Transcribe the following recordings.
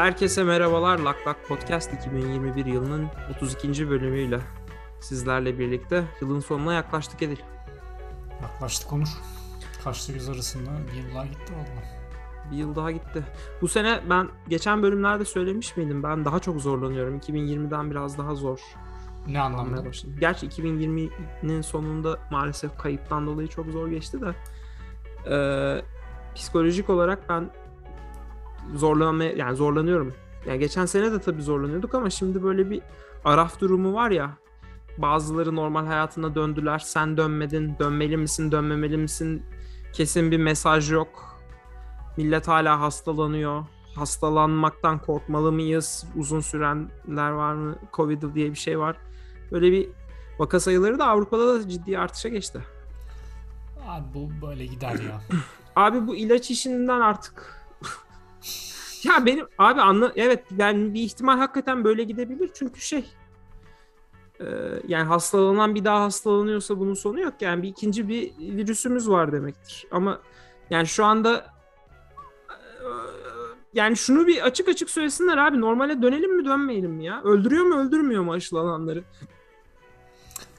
Herkese merhabalar. Lak Lak Podcast 2021 yılının 32. bölümüyle sizlerle birlikte yılın sonuna yaklaştık Edil. Yaklaştık Onur. Kaçtı göz arasında bir yıl daha gitti valla. Bir yıl daha gitti. Bu sene ben geçen bölümlerde söylemiş miydim? Ben daha çok zorlanıyorum. 2020'den biraz daha zor. Ne anlamda? başladım. Gerçi 2020'nin sonunda maalesef kayıptan dolayı çok zor geçti de ee, psikolojik olarak ben zorlanmaya yani zorlanıyorum. Yani geçen sene de tabii zorlanıyorduk ama şimdi böyle bir araf durumu var ya. Bazıları normal hayatına döndüler. Sen dönmedin. Dönmeli misin? Dönmemeli misin? Kesin bir mesaj yok. Millet hala hastalanıyor. Hastalanmaktan korkmalı mıyız? Uzun sürenler var mı? Covid diye bir şey var. Böyle bir vaka sayıları da Avrupa'da da ciddi artışa geçti. Abi bu böyle gider ya. Abi bu ilaç işinden artık ya benim abi anla evet yani bir ihtimal hakikaten böyle gidebilir. Çünkü şey e, yani hastalanan bir daha hastalanıyorsa bunun sonu yok. Yani bir ikinci bir virüsümüz var demektir. Ama yani şu anda e, yani şunu bir açık açık söylesinler abi. Normale dönelim mi dönmeyelim mi ya? Öldürüyor mu öldürmüyor mu aşılananları?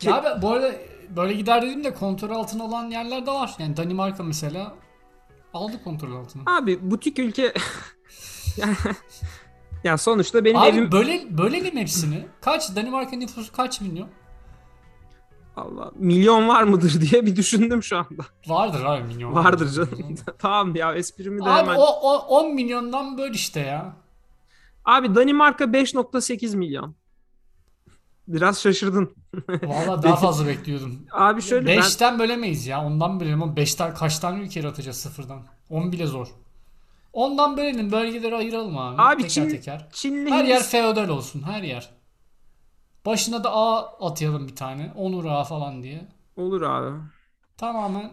Ya abi bu arada böyle gider dedim de kontrol altına alan yerler de var. Yani Danimarka mesela aldı kontrol altına. Abi butik ülke yani, sonuçta benim Abi evim böyle bölelim hepsini. Kaç Danimarka nüfusu kaç milyon? Allah milyon var mıdır diye bir düşündüm şu anda. Vardır abi milyon. Vardır canım. tamam ya esprimi de Abi hemen. o, o 10 milyondan böl işte ya. Abi Danimarka 5.8 milyon. Biraz şaşırdın. Valla daha fazla bekliyordum. Abi şöyle ben 5'ten bölemeyiz ya. Ondan bölelim ama 5'ten kaç tane ülke atacağız sıfırdan? 10 bile zor. Ondan bölelim. Bölgeleri ayıralım abi. Abi teker Çin- teker. Çin'le Her yer feodal olsun. Her yer. Başına da A atayalım bir tane. Onur A falan diye. olur abi. Tamamen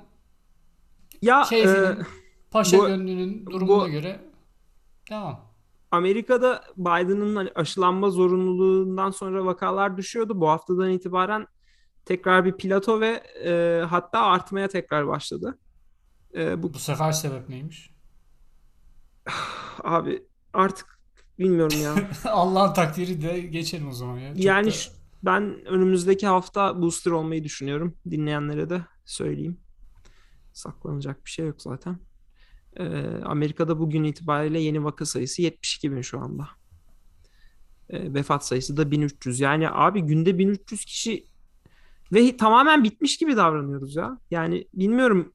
Ya keyfinin, e, paşa bu- gönlünün durumuna bu- göre devam. Amerika'da Biden'ın hani aşılanma zorunluluğundan sonra vakalar düşüyordu. Bu haftadan itibaren tekrar bir plato ve e, hatta artmaya tekrar başladı. E, bu Bu sefer sebep neymiş? Abi artık bilmiyorum ya. Allah'ın takdiri de geçelim o zaman ya. Çok Yani da- ş- ben önümüzdeki hafta booster olmayı düşünüyorum. Dinleyenlere de söyleyeyim. Saklanacak bir şey yok zaten. Ee, Amerika'da bugün itibariyle yeni vaka sayısı 72 bin şu anda. Ee, vefat sayısı da 1300. Yani abi günde 1300 kişi ve tamamen bitmiş gibi davranıyoruz ya. Yani bilmiyorum.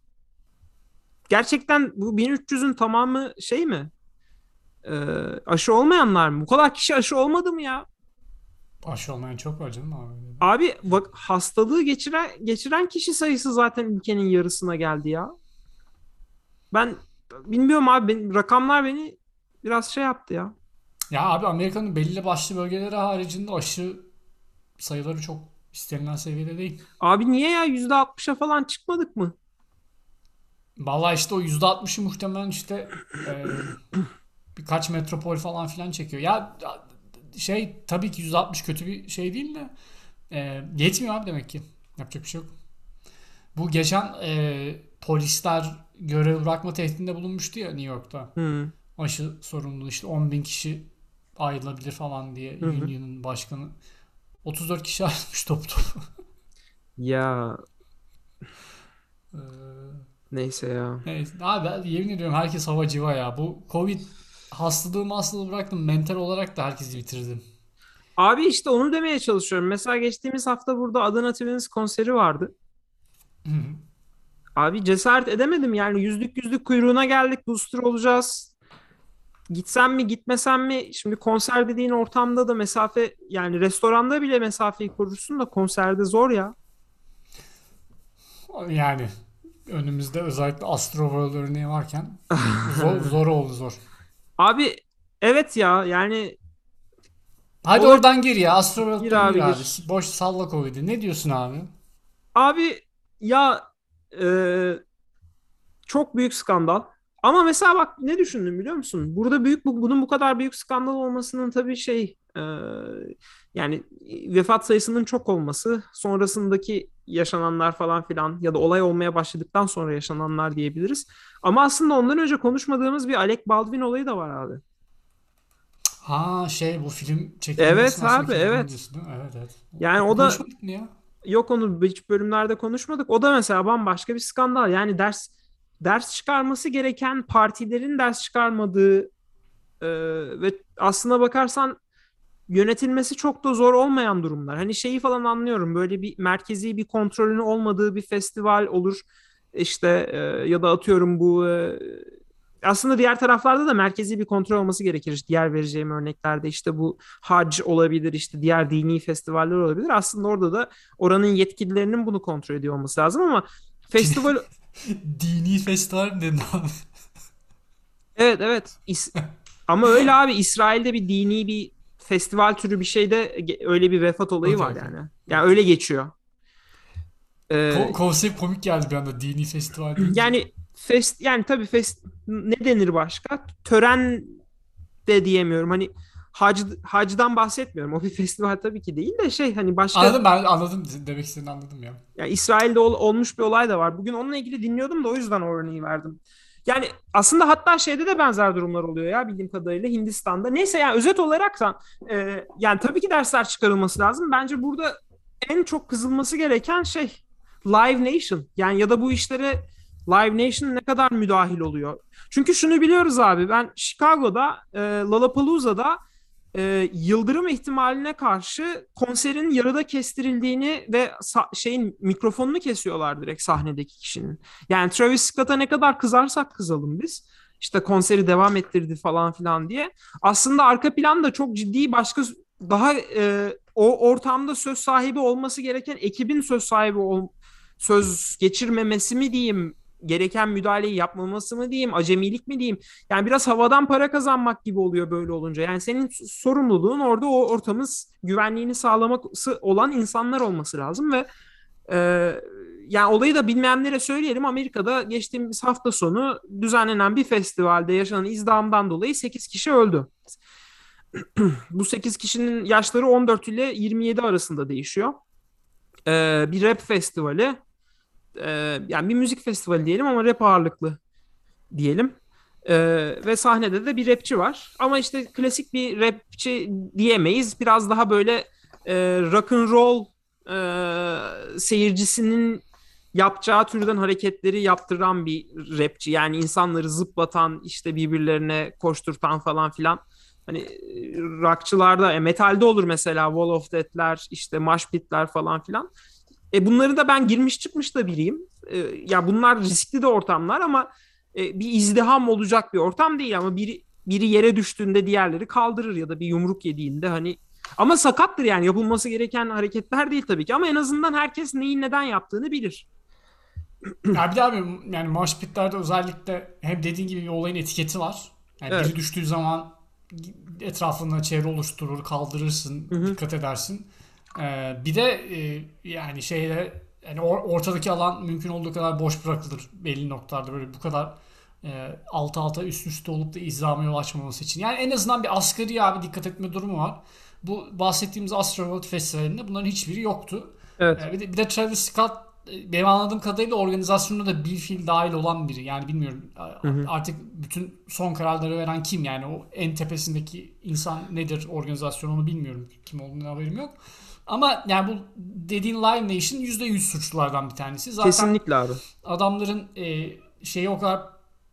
Gerçekten bu 1300'ün tamamı şey mi? Ee, aşı olmayanlar mı? Bu kadar kişi aşı olmadı mı ya? aşı olmayan çok var canım abi. Abi bak hastalığı geçiren geçiren kişi sayısı zaten ülkenin yarısına geldi ya. Ben bilmiyorum abi benim, rakamlar beni biraz şey yaptı ya. Ya abi Amerika'nın belli başlı bölgeleri haricinde aşı sayıları çok istenilen seviyede değil. Abi niye ya %60'a falan çıkmadık mı? Vallahi işte o %60'ı muhtemelen işte e, birkaç metropol falan filan çekiyor. Ya şey tabii ki %60 kötü bir şey değil de e, yetmiyor abi demek ki. Yapacak bir şey yok. Bu geçen e, polisler görev bırakma tehdidinde bulunmuştu ya New York'ta. Hı. Aşı sorumluluğu işte 10 bin kişi ayrılabilir falan diye Hı hı. Union'ın başkanı. 34 kişi ayrılmış top top. Ya Ee, neyse ya. neyse. Abi ben yemin ediyorum herkes hava civa ya. Bu Covid hastalığı hastalığı bıraktım. Mental olarak da herkesi bitirdim. Abi işte onu demeye çalışıyorum. Mesela geçtiğimiz hafta burada Adana Twins konseri vardı. Hı hı. Abi cesaret edemedim yani yüzlük yüzlük kuyruğuna geldik booster olacağız. Gitsem mi gitmesem mi? Şimdi konser dediğin ortamda da mesafe yani restoranda bile mesafeyi korursun da konserde zor ya. Yani önümüzde özellikle Astro World örneği varken zor, zor oldu zor. Abi evet ya yani Hadi Olur. oradan gir ya. Astro World'dan Gir gir abi, abi. gir. Boş salla Covid'i. Ne diyorsun abi? abi ya e, çok büyük skandal. Ama mesela bak ne düşündüm biliyor musun? Burada büyük bu, bunun bu kadar büyük skandal olmasının tabii şey e, yani vefat sayısının çok olması, sonrasındaki yaşananlar falan filan ya da olay olmaya başladıktan sonra yaşananlar diyebiliriz. Ama aslında ondan önce konuşmadığımız bir Alec Baldwin olayı da var abi. Ha şey bu film çekilmesi Evet abi, evet. diyorsun? Evet evet. Yani o da Konuşmadık mı ya? yok onu hiç bölümlerde konuşmadık. O da mesela bambaşka bir skandal. Yani ders ders çıkarması gereken partilerin ders çıkarmadığı e, ve aslına bakarsan yönetilmesi çok da zor olmayan durumlar. Hani şeyi falan anlıyorum. Böyle bir merkezi bir kontrolün olmadığı bir festival olur. İşte e, ya da atıyorum bu e, aslında diğer taraflarda da merkezi bir kontrol olması gerekir. İşte diğer vereceğim örneklerde işte bu hac olabilir, işte diğer dini festivaller olabilir. Aslında orada da oranın yetkililerinin bunu kontrol ediyor olması lazım ama festival Dini festival mi dedin abi? evet evet İs- ama öyle abi İsrail'de bir dini bir festival türü bir şeyde öyle bir vefat olayı Okey, var yani. Yani öyle geçiyor. Ee, Ko- konsept komik geldi bir anda dini festival yani fest yani tabii fest ne denir başka? Tören de diyemiyorum. Hani hac hacdan bahsetmiyorum. O bir festival tabii ki değil de şey hani başka Anladım ben anladım demek istediğini anladım ya. Ya İsrail'de ol- olmuş bir olay da var. Bugün onunla ilgili dinliyordum da o yüzden o örneği verdim. Yani aslında hatta şeyde de benzer durumlar oluyor ya bildiğim kadarıyla Hindistan'da. Neyse yani özet olarak da e, yani tabii ki dersler çıkarılması lazım. Bence burada en çok kızılması gereken şey Live Nation. Yani ya da bu işlere Live Nation ne kadar müdahil oluyor. Çünkü şunu biliyoruz abi ben Chicago'da e, Lollapalooza'da e, yıldırım ihtimaline karşı konserin yarıda kestirildiğini ve şeyin mikrofonunu kesiyorlar direkt sahnedeki kişinin. Yani Travis Scott'a ne kadar kızarsak kızalım biz. İşte konseri devam ettirdi falan filan diye. Aslında arka planda çok ciddi başka daha e, o ortamda söz sahibi olması gereken ekibin söz sahibi ol, söz geçirmemesi mi diyeyim, gereken müdahaleyi yapmaması mı diyeyim, acemilik mi diyeyim. Yani biraz havadan para kazanmak gibi oluyor böyle olunca. Yani senin sorumluluğun orada o ortamın güvenliğini sağlaması olan insanlar olması lazım ve e, yani olayı da bilmeyenlere söyleyelim. Amerika'da geçtiğimiz hafta sonu düzenlenen bir festivalde yaşanan izdihamdan dolayı 8 kişi öldü. Bu 8 kişinin yaşları 14 ile 27 arasında değişiyor. E, bir rap festivali. E, yani bir müzik festivali diyelim ama rap ağırlıklı diyelim. Ee, ve sahnede de bir rapçi var. Ama işte klasik bir rapçi diyemeyiz. Biraz daha böyle e, rock and roll e, seyircisinin yapacağı türden hareketleri yaptıran bir rapçi. Yani insanları zıplatan, işte birbirlerine koşturtan falan filan. Hani e, rockçılarda, e, metalde olur mesela Wall of Death'ler, işte Mosh Pit'ler falan filan. E bunları da ben girmiş çıkmış da biriyim. E, ya bunlar riskli de ortamlar ama e, bir izdiham olacak bir ortam değil ama biri biri yere düştüğünde diğerleri kaldırır ya da bir yumruk yediğinde hani ama sakattır yani yapılması gereken hareketler değil tabii ki ama en azından herkes neyin neden yaptığını bilir. Ya bir de abi yani mosh pitlerde özellikle hem dediğin gibi bir olayın etiketi var. Yani Evet. biri düştüğü zaman etrafında çevre oluşturur, kaldırırsın, Hı hı. dikkat edersin. Ee, bir de e, yani şeyde yani or- ortadaki alan mümkün olduğu kadar boş bırakılır belli noktalarda böyle bu kadar e, alt alta üst üste olup da izdihama yol açmaması için. Yani en azından bir asgari abi dikkat etme durumu var. Bu bahsettiğimiz Astroworld Festivali'nde bunların hiçbiri yoktu. Evet. Ee, Bir de, bir de Travis Scott e, benim anladığım kadarıyla organizasyonda da bir fiil dahil olan biri. Yani bilmiyorum hı. artık bütün son kararları veren kim yani o en tepesindeki insan nedir organizasyon onu bilmiyorum. Kim olduğunu haberim yok. Ama yani bu dediğin Live Nation %100 suçlulardan bir tanesi. Zaten Kesinlikle abi. adamların e, şeyi o kadar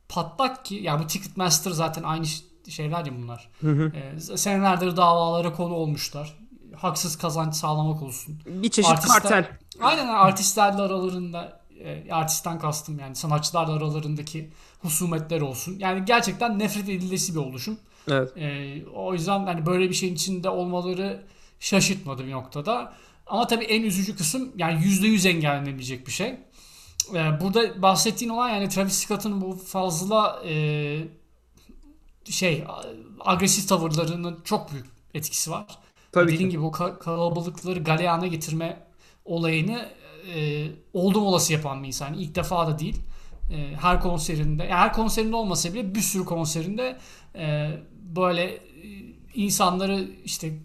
patlak ki yani bu Ticketmaster zaten aynı şeyler ya bunlar. Hı hı. E, senelerdir davalara konu olmuşlar. Haksız kazanç sağlamak olsun. Bir çeşit Artistler- kartel. Aynen artistlerle aralarında e, artistten kastım yani sanatçılarla aralarındaki husumetler olsun. Yani gerçekten nefret edilesi bir oluşum. Evet. E, o yüzden hani böyle bir şeyin içinde olmaları şaşırtmadı bir noktada. Ama tabii en üzücü kısım yani %100 engellenebilecek bir şey. E, burada bahsettiğin olan yani Travis Scott'ın bu fazla e, şey agresif tavırlarının çok büyük etkisi var. Tabii Dediğin ki. gibi o ka- kalabalıkları galeyana getirme olayını e, oldum olası yapan bir insan. İlk defa da değil. E, her konserinde, yani her konserinde olmasa bile bir sürü konserinde e, böyle e, insanları işte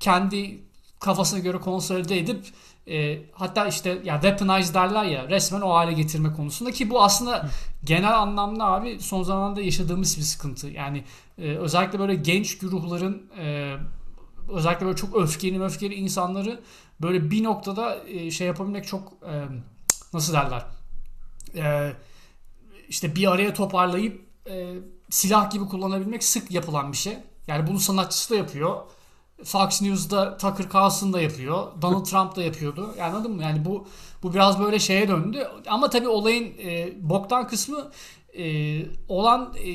kendi kafasına göre konsolide edip e, hatta işte ya weaponize derler ya resmen o hale getirme konusunda ki bu aslında genel anlamda abi son zamanlarda yaşadığımız bir sıkıntı. Yani e, özellikle böyle genç güruhların e, özellikle böyle çok öfkeli öfkeli insanları böyle bir noktada e, şey yapabilmek çok e, nasıl derler e, işte bir araya toparlayıp e, silah gibi kullanabilmek sık yapılan bir şey. Yani bunu sanatçısı da yapıyor. Fox News'da Tucker Carlson da yapıyor. Donald Trump da yapıyordu. Yani anladın mı? Yani bu bu biraz böyle şeye döndü. Ama tabii olayın e, boktan kısmı e, olan e,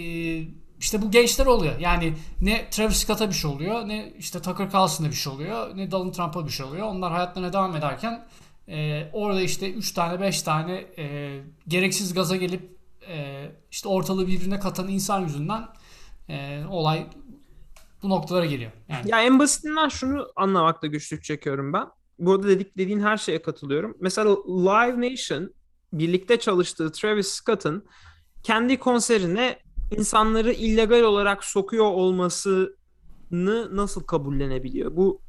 işte bu gençler oluyor. Yani ne Travis Scott'a bir şey oluyor, ne işte Tucker Carlson'a bir şey oluyor, ne Donald Trump'a bir şey oluyor. Onlar hayatlarına devam ederken e, orada işte 3 tane 5 tane e, gereksiz gaza gelip e, işte ortalığı birbirine katan insan yüzünden e, olay bu noktalara geliyor. Yani. Ya en basitinden şunu anlamakta güçlük çekiyorum ben. Bu arada dedik dediğin her şeye katılıyorum. Mesela Live Nation birlikte çalıştığı Travis Scott'ın kendi konserine insanları illegal olarak sokuyor olmasını nasıl kabullenebiliyor? Bu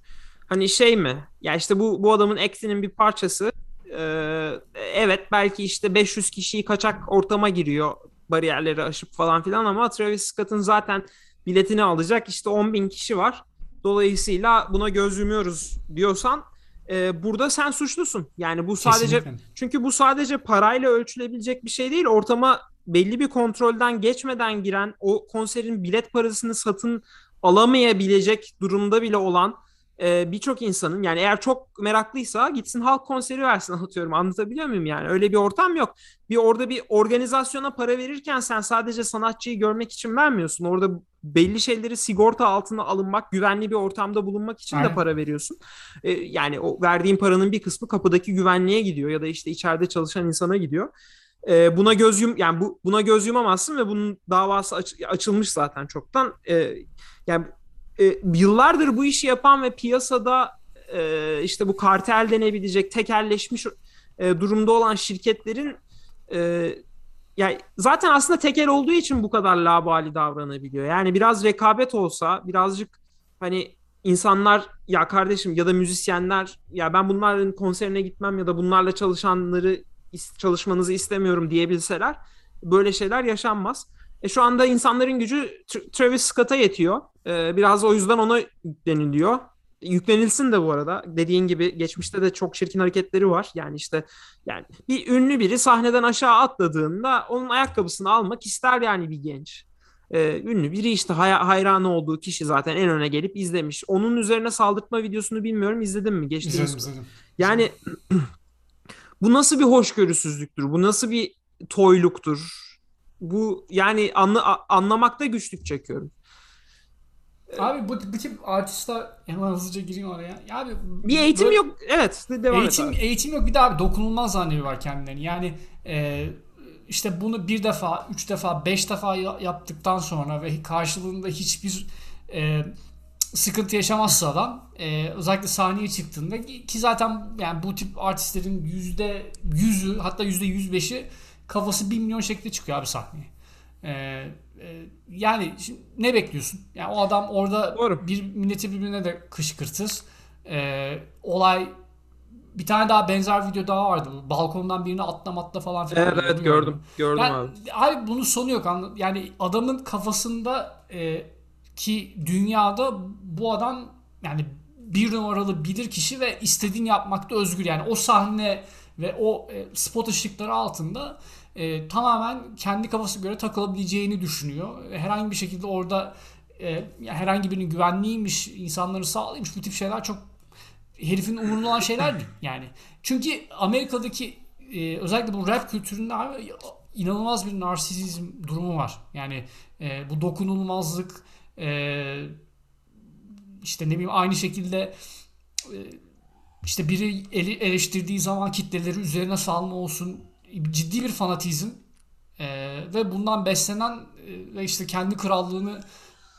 hani şey mi? Ya işte bu bu adamın actinin bir parçası. Ee, evet belki işte 500 kişiyi kaçak ortama giriyor bariyerleri aşıp falan filan ama Travis Scott'ın zaten biletini alacak işte 10 bin kişi var. Dolayısıyla buna göz yumuyoruz diyorsan e, burada sen suçlusun. Yani bu sadece Kesinlikle. çünkü bu sadece parayla ölçülebilecek bir şey değil. Ortama belli bir kontrolden geçmeden giren o konserin bilet parasını satın alamayabilecek durumda bile olan e, birçok insanın yani eğer çok meraklıysa gitsin halk konseri versin anlatıyorum anlatabiliyor muyum yani öyle bir ortam yok. Bir orada bir organizasyona para verirken sen sadece sanatçıyı görmek için vermiyorsun. Orada belli şeyleri sigorta altına alınmak, güvenli bir ortamda bulunmak için Aynen. de para veriyorsun. E, yani o verdiğin paranın bir kısmı kapıdaki güvenliğe gidiyor ya da işte içeride çalışan insana gidiyor. E, buna göz yum yani bu buna göz yumamazsın ve bunun davası aç, açılmış zaten çoktan. E, yani e, yıllardır bu işi yapan ve piyasada e, işte bu kartel denebilecek tekelleşmiş e, durumda olan şirketlerin e, yani zaten aslında tekel olduğu için bu kadar labali davranabiliyor. Yani biraz rekabet olsa, birazcık hani insanlar ya kardeşim ya da müzisyenler ya ben bunların konserine gitmem ya da bunlarla çalışanları çalışmanızı istemiyorum diyebilseler böyle şeyler yaşanmaz. E şu anda insanların gücü Travis Scott'a yetiyor. E, biraz o yüzden ona deniliyor yüklenilsin de bu arada. Dediğin gibi geçmişte de çok çirkin hareketleri var. Yani işte yani bir ünlü biri sahneden aşağı atladığında onun ayakkabısını almak ister yani bir genç. Ee, ünlü biri işte hay- hayranı olduğu kişi zaten en öne gelip izlemiş. Onun üzerine saldırtma videosunu bilmiyorum izledin mi? Geçtiğimiz izledim, izledim. Yani bu nasıl bir hoşgörüsüzlüktür? Bu nasıl bir toyluktur? Bu yani anla, anlamakta güçlük çekiyorum. Abi bu, bu tip artistler hemen hızlıca gireyim oraya. Ya abi bir eğitim böyle, yok. Evet, devam eğitim, et abi. Eğitim yok. Bir daha abi dokunulmaz zannediyorlar kendilerini. Yani e, işte bunu bir defa, üç defa, beş defa yaptıktan sonra ve karşılığında hiçbir e, sıkıntı yaşamazsa adam e, özellikle sahneye çıktığında ki zaten yani bu tip artistlerin yüzde yüzü hatta yüzde yüz beşi kafası bir milyon şekilde çıkıyor abi sahneye. E, ee, yani ne bekliyorsun? Yani o adam orada Doğru. bir milleti birbirine de kışkırtır. Ee, olay bir tane daha benzer video daha vardı. Balkondan birini atlam atla falan filan. Evet, evet gördüm. Gördüm yani, abi. Abi bunun sonu yok. Yani adamın kafasında e, ki dünyada bu adam yani bir numaralı bilir kişi ve istediğini yapmakta özgür. Yani o sahne ve o e, spot ışıkları altında e, tamamen kendi kafası göre takılabileceğini düşünüyor. Herhangi bir şekilde orada e, herhangi birinin güvenliğiymiş, insanları sağlaymış bu tip şeyler çok herifin umurunda olan şeyler değil. Yani çünkü Amerika'daki e, özellikle bu rap kültüründe abi inanılmaz bir narsizm durumu var. Yani e, bu dokunulmazlık e, işte ne bileyim aynı şekilde e, işte biri ele, eleştirdiği zaman kitleleri üzerine salma olsun ciddi bir fanatizm e, ve bundan beslenen e, ve işte kendi krallığını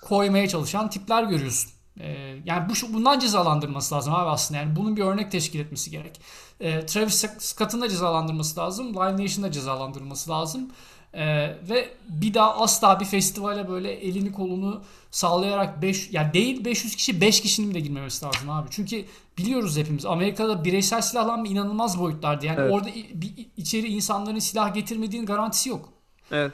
koymaya çalışan tipler görüyorsun. E, yani bu bundan cezalandırması lazım abi aslında. Yani bunun bir örnek teşkil etmesi gerek. E, Travis Scott'ın da cezalandırması lazım. Live Nation'ın da cezalandırması lazım. Ee, ve bir daha asla bir festivale böyle elini kolunu sağlayarak 5 yani değil 500 kişi 5 kişinin de girmemesi lazım abi. Çünkü biliyoruz hepimiz Amerika'da bireysel silahlanma inanılmaz boyutlardı. Yani Evet. orada bir içeri insanların silah getirmediğinin garantisi yok. Evet.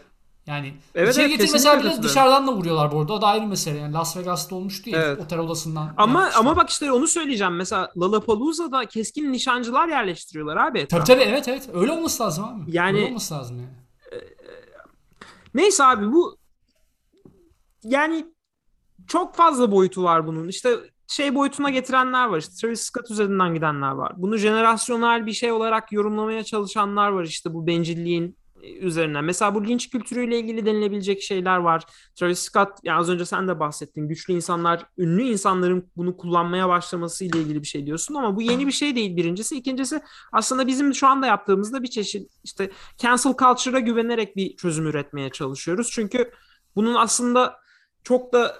Yani Evet, içeri evet, getirmeseler bile dışarıdan da vuruyorlar bu arada. O da ayrı mesele. Yani Las Vegas'ta olmuştu ya Evet. otel odasından. Ama yapmışlar. ama bak işte onu söyleyeceğim. Mesela Lollapalooza'da keskin nişancılar yerleştiriyorlar abi. Tabii etrafa. tabii evet evet. Öyle olması lazım abi. Yani- Öyle olması lazım yani. Neyse abi bu yani çok fazla boyutu var bunun. İşte şey boyutuna getirenler var. İşte Travis Scott üzerinden gidenler var. Bunu jenerasyonel bir şey olarak yorumlamaya çalışanlar var işte bu bencilliğin üzerinden. Mesela bu linç kültürüyle ilgili denilebilecek şeyler var. Travis Scott ya az önce sen de bahsettin. Güçlü insanlar, ünlü insanların bunu kullanmaya başlaması ile ilgili bir şey diyorsun ama bu yeni bir şey değil birincisi. İkincisi aslında bizim şu anda yaptığımızda bir çeşit işte cancel culture'a güvenerek bir çözüm üretmeye çalışıyoruz. Çünkü bunun aslında çok da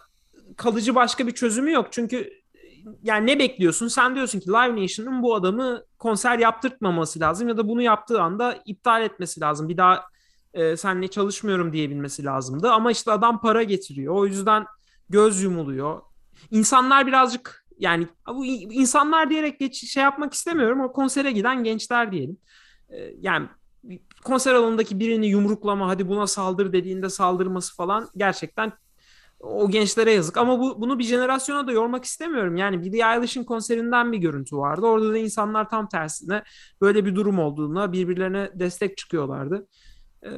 kalıcı başka bir çözümü yok. Çünkü yani ne bekliyorsun? Sen diyorsun ki Live Nation'ın bu adamı konser yaptırtmaması lazım ya da bunu yaptığı anda iptal etmesi lazım. Bir daha e, seninle çalışmıyorum diyebilmesi lazımdı. Ama işte adam para getiriyor. O yüzden göz yumuluyor. İnsanlar birazcık yani bu insanlar diyerek geç, şey yapmak istemiyorum ama konsere giden gençler diyelim. E, yani konser alanındaki birini yumruklama hadi buna saldır dediğinde saldırması falan gerçekten o gençlere yazık. Ama bu bunu bir jenerasyona da yormak istemiyorum. Yani Billie Eilish'in konserinden bir görüntü vardı. Orada da insanlar tam tersine böyle bir durum olduğuna birbirlerine destek çıkıyorlardı. Ee,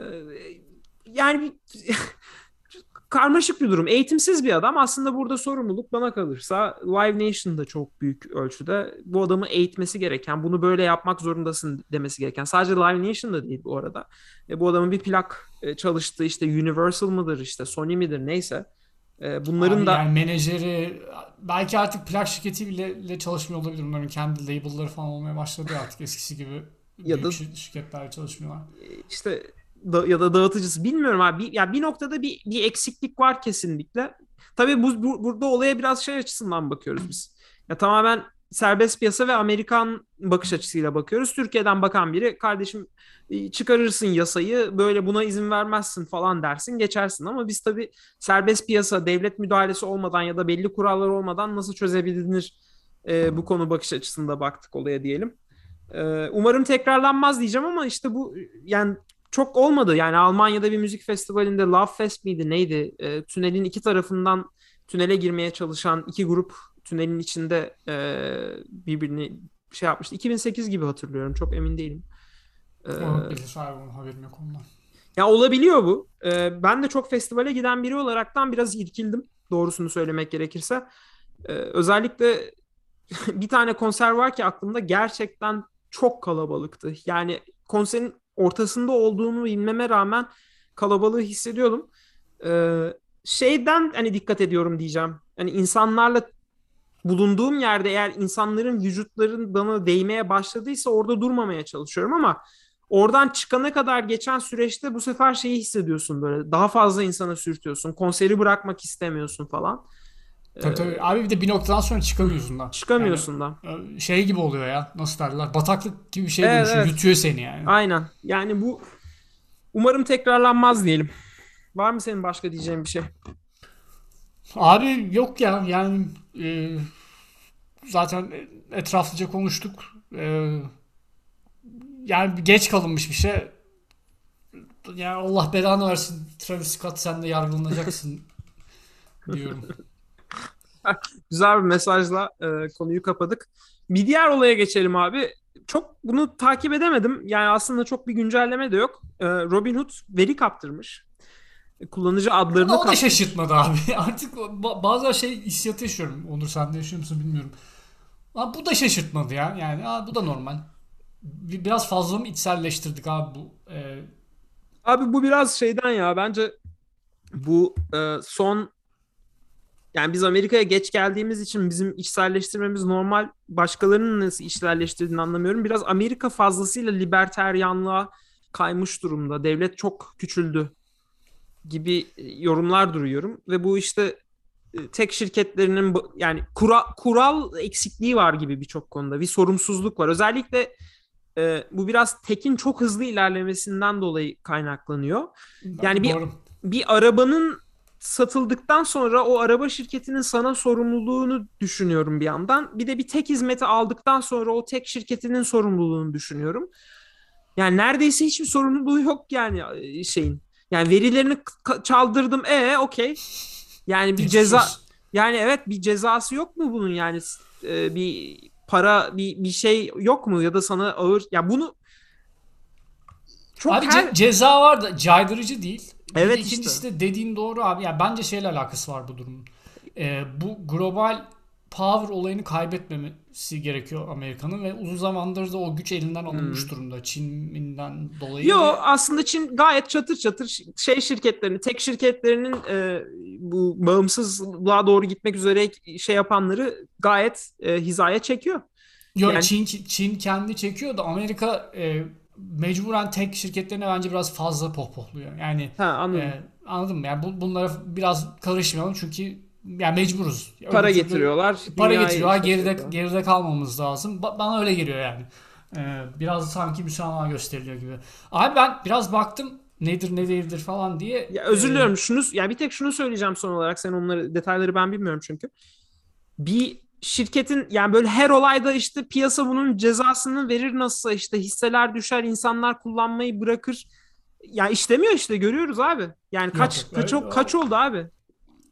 yani karmaşık bir durum. Eğitimsiz bir adam. Aslında burada sorumluluk bana kalırsa Live Nation'da çok büyük ölçüde bu adamı eğitmesi gereken, bunu böyle yapmak zorundasın demesi gereken. Sadece Live Nation'da değil bu arada. E, bu adamın bir plak e, çalıştığı işte Universal mıdır işte Sony midir neyse. E, bunların Abi da yani menajeri belki artık plak şirketi bile çalışmıyor olabilir. Onların kendi label'ları falan olmaya başladı artık eskisi gibi. Ya da- şir- şirketlerle çalışmıyorlar. işte da, ya da dağıtıcısı bilmiyorum abi. Bir, ya bir noktada bir, bir eksiklik var kesinlikle. Tabii bu, bu- burada olaya biraz şey açısından bakıyoruz biz. Ya tamamen serbest piyasa ve Amerikan bakış açısıyla bakıyoruz. Türkiye'den bakan biri kardeşim e, çıkarırsın yasayı böyle buna izin vermezsin falan dersin geçersin ama biz tabii serbest piyasa devlet müdahalesi olmadan ya da belli kurallar olmadan nasıl çözebilir e, bu konu bakış açısında baktık olaya diyelim. E, umarım tekrarlanmaz diyeceğim ama işte bu yani çok olmadı. Yani Almanya'da bir müzik festivalinde Love Fest miydi neydi? E, tünelin iki tarafından tünele girmeye çalışan iki grup tünelin içinde e, birbirini şey yapmıştı. 2008 gibi hatırlıyorum. Çok emin değilim. E, Olabilir abi onun haberim yok ondan. ya olabiliyor bu. E, ben de çok festivale giden biri olaraktan biraz irkildim. Doğrusunu söylemek gerekirse. E, özellikle bir tane konser var ki aklımda gerçekten çok kalabalıktı. Yani konserin ortasında olduğunu bilmeme rağmen kalabalığı hissediyordum. Ee, şeyden hani dikkat ediyorum diyeceğim. Hani insanlarla bulunduğum yerde eğer insanların vücutların bana değmeye başladıysa orada durmamaya çalışıyorum ama oradan çıkana kadar geçen süreçte bu sefer şeyi hissediyorsun böyle daha fazla insana sürtüyorsun. Konseri bırakmak istemiyorsun falan. Tabii tabii. Abi bir de bir noktadan sonra çıkamıyorsun da. Çıkamıyorsun da. Yani, şey gibi oluyor ya. Nasıl derler? Bataklık gibi bir şey Evet, dönüşüyor. evet. Yutuyor seni yani. Aynen. Yani bu umarım tekrarlanmaz diyelim. Var mı senin başka diyeceğin bir şey? Abi yok ya yani e, zaten etraflıca konuştuk. E, yani geç kalınmış bir şey. Yani Allah belanı versin Travis Scott sen de yargılanacaksın diyorum. Güzel bir mesajla e, konuyu kapadık. Bir diğer olaya geçelim abi. Çok bunu takip edemedim. Yani aslında çok bir güncelleme de yok. E, Robinhood veri kaptırmış. Kullanıcı adlarını o da kaptırmış. şaşırtmadı abi. Artık ba- bazen şey hissiyatı yaşıyorum. Onur sen de yaşıyor musun bilmiyorum. Abi bu da şaşırtmadı ya. Yani aa, bu da normal. Bir- Biraz fazla mı içselleştirdik abi bu? E, Abi bu biraz şeyden ya bence bu e, son yani biz Amerika'ya geç geldiğimiz için bizim içselleştirmemiz normal. Başkalarının nasıl içselleştirdiğini anlamıyorum. Biraz Amerika fazlasıyla liberteryanlığa kaymış durumda. Devlet çok küçüldü gibi e, yorumlar duyuyorum ve bu işte tek şirketlerinin yani kura, kural eksikliği var gibi birçok konuda. Bir sorumsuzluk var. Özellikle e, bu biraz tekin çok hızlı ilerlemesinden dolayı kaynaklanıyor. Yani bir Doğru. bir arabanın satıldıktan sonra o araba şirketinin sana sorumluluğunu düşünüyorum bir yandan. Bir de bir tek hizmeti aldıktan sonra o tek şirketinin sorumluluğunu düşünüyorum. Yani neredeyse hiçbir sorumluluğu yok yani e, şeyin. Yani verilerini çaldırdım. E okey. Yani bir ceza yani evet bir cezası yok mu bunun yani E, bir para bir bir şey yok mu ya da sana ağır ya bunu çok Abi her ce- ceza var da caydırıcı değil. Bir Evet de ikincisi işte. de dediğin doğru abi. Yani bence şeyle alakası var bu durumun. Ee, bu global power olayını kaybetmemesi gerekiyor Amerika'nın ve uzun zamandır da o güç elinden alınmış durumda Çin'den dolayı. Hmm. Yo ve- aslında Çin gayet çatır çatır şey şirketlerini, tek şirketlerinin e, bu bağımsızlığa doğru gitmek üzere şey yapanları gayet e, hizaya çekiyor. Yo, Yani- Çin Çin kendi çekiyor da Amerika e, mecburen tek şirketlerine bence biraz fazla pohpohluyor. Yani Ha anladım. e, anladın mı? Yani bu, bunlara biraz karışmayalım çünkü yani mecburuz. Para türlü- getiriyorlar. Para işte Geride geride kalmamız lazım. Ba- bana öyle geliyor yani. Ee, biraz sanki müsamaha gösteriliyor gibi. Abi ben biraz baktım nedir ne değildir falan diye. Ya özür Ee, diliyorum. Şunu ya bir tek şunu söyleyeceğim son olarak. Sen onları detayları ben bilmiyorum çünkü. Bir şirketin yani böyle her olayda işte piyasa bunun cezasını verir nasılsa işte hisseler düşer, insanlar kullanmayı bırakır. Ya işlemiyor işte görüyoruz abi. Yani kaç yok, kaç, öyle- kaç oldu abi?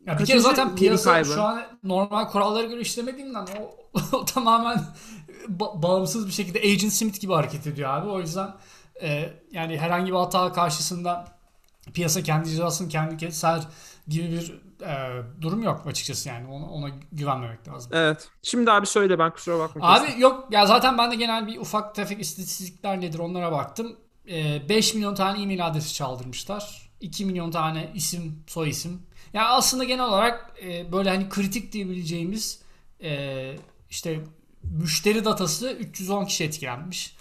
Ya bir kere zaten piyasa kaybı? şu an normal kurallara göre işlemediğinden o, o tamamen ba- bağımsız bir şekilde Agent Smith gibi hareket ediyor abi. O yüzden e, yani herhangi bir hata karşısında piyasa kendi cezasını kendi keser gibi bir e, durum yok açıkçası yani ona, ona güvenmemek lazım. Evet. Şimdi abi söyle ben kusura bakma. Abi kestim. yok ya zaten ben de genel bir ufak tefek istatistikler nedir onlara baktım. Ee, 5 milyon tane e-mail adresi çaldırmışlar. 2 milyon tane isim, soy isim. Yani aslında genel olarak e, böyle hani kritik diyebileceğimiz e, işte müşteri datası 310 kişi etkilenmiş.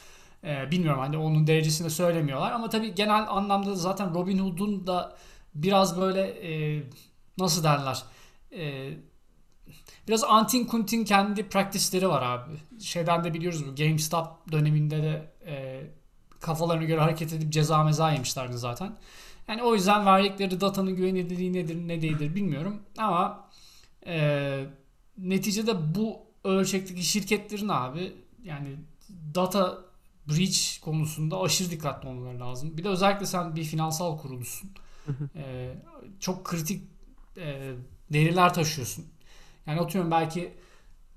E, bilmiyorum hani onun derecesini de söylemiyorlar ama tabii genel anlamda zaten Robinhood'un da biraz böyle e, nasıl derler e, Biraz antin kuntin kendi practice'leri var abi. Şeyden de biliyoruz bu GameStop döneminde de e, kafalarına göre hareket edip ceza meza yemişlerdi zaten. Yani o yüzden verdikleri datanın güvenilirliği nedir ne değildir bilmiyorum. Ama e, neticede bu ölçekteki şirketlerin abi yani data breach konusunda aşırı dikkatli olmaları lazım. Bir de özellikle sen bir finansal kuruluşsun. E, çok kritik e, veriler taşıyorsun. Yani atıyorum belki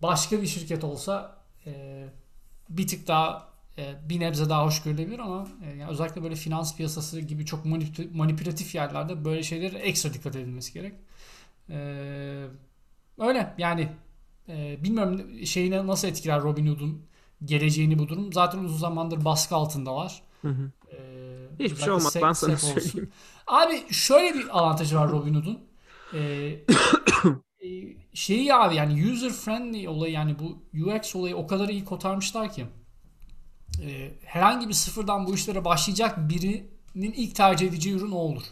başka bir şirket olsa e, bir tık daha bir nebze daha hoş görülebilir ama e, yani özellikle böyle finans piyasası gibi çok manip- manipülatif yerlerde böyle şeylere ekstra dikkat edilmesi gerek. E, öyle yani e, bilmiyorum şeyine nasıl etkiler Robinhood'un geleceğini bu durum. Zaten uzun zamandır baskı altındalar. Hı hı. E, Hiçbir şey olmaz, SEC ben sana olsun. söyleyeyim. Abi şöyle bir avantajı var Robinhood'un. Ee, e, şeyi abi yani user friendly olayı yani bu UX olayı o kadar iyi kotarmışlar ki e, herhangi bir sıfırdan bu işlere başlayacak birinin ilk tercih edeceği ürün o olur.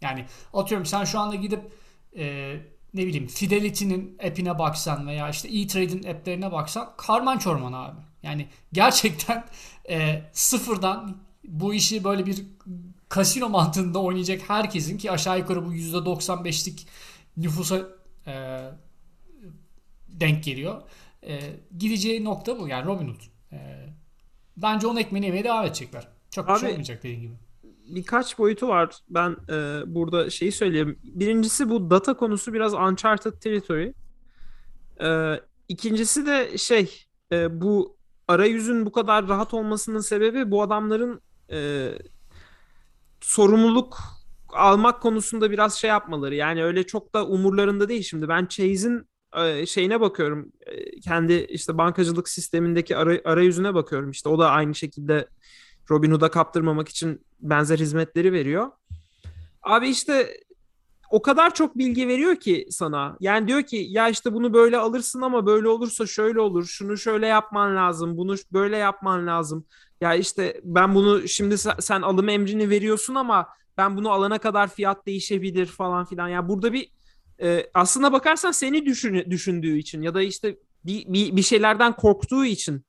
Yani atıyorum sen şu anda gidip e, ne bileyim Fidelity'nin app'ine baksan veya işte E-Trade'in app'lerine baksan karman çorman abi. Yani gerçekten e, sıfırdan bu işi böyle bir kasino mantığında oynayacak herkesin ki aşağı yukarı bu %95'lik nüfusa e, denk geliyor. E, gideceği nokta bu yani Robinhood. E, bence onun ekmeğini yemeye devam edecekler. Çok bir şey Abi- olmayacak dediğin gibi. birkaç boyutu var. Ben e, burada şeyi söyleyeyim. Birincisi bu data konusu biraz uncharted territory. E, ikincisi de şey e, bu arayüzün bu kadar rahat olmasının sebebi bu adamların e, sorumluluk almak konusunda biraz şey yapmaları. Yani öyle çok da umurlarında değil şimdi. Ben Chase'in şeyine bakıyorum. Kendi işte bankacılık sistemindeki ara, arayüzüne bakıyorum. İşte o da aynı şekilde Robinhood'a kaptırmamak için benzer hizmetleri veriyor. Abi işte o kadar çok bilgi veriyor ki sana. Yani diyor ki ya işte bunu böyle alırsın ama böyle olursa şöyle olur. Şunu şöyle yapman lazım. Bunu böyle yapman lazım. Ya işte ben bunu şimdi sen, sen alım emrini veriyorsun ama ben bunu alana kadar fiyat değişebilir falan filan. Ya burada bir e, aslına bakarsan seni düşün, düşündüğü için ya da işte bir, bir, bir şeylerden korktuğu için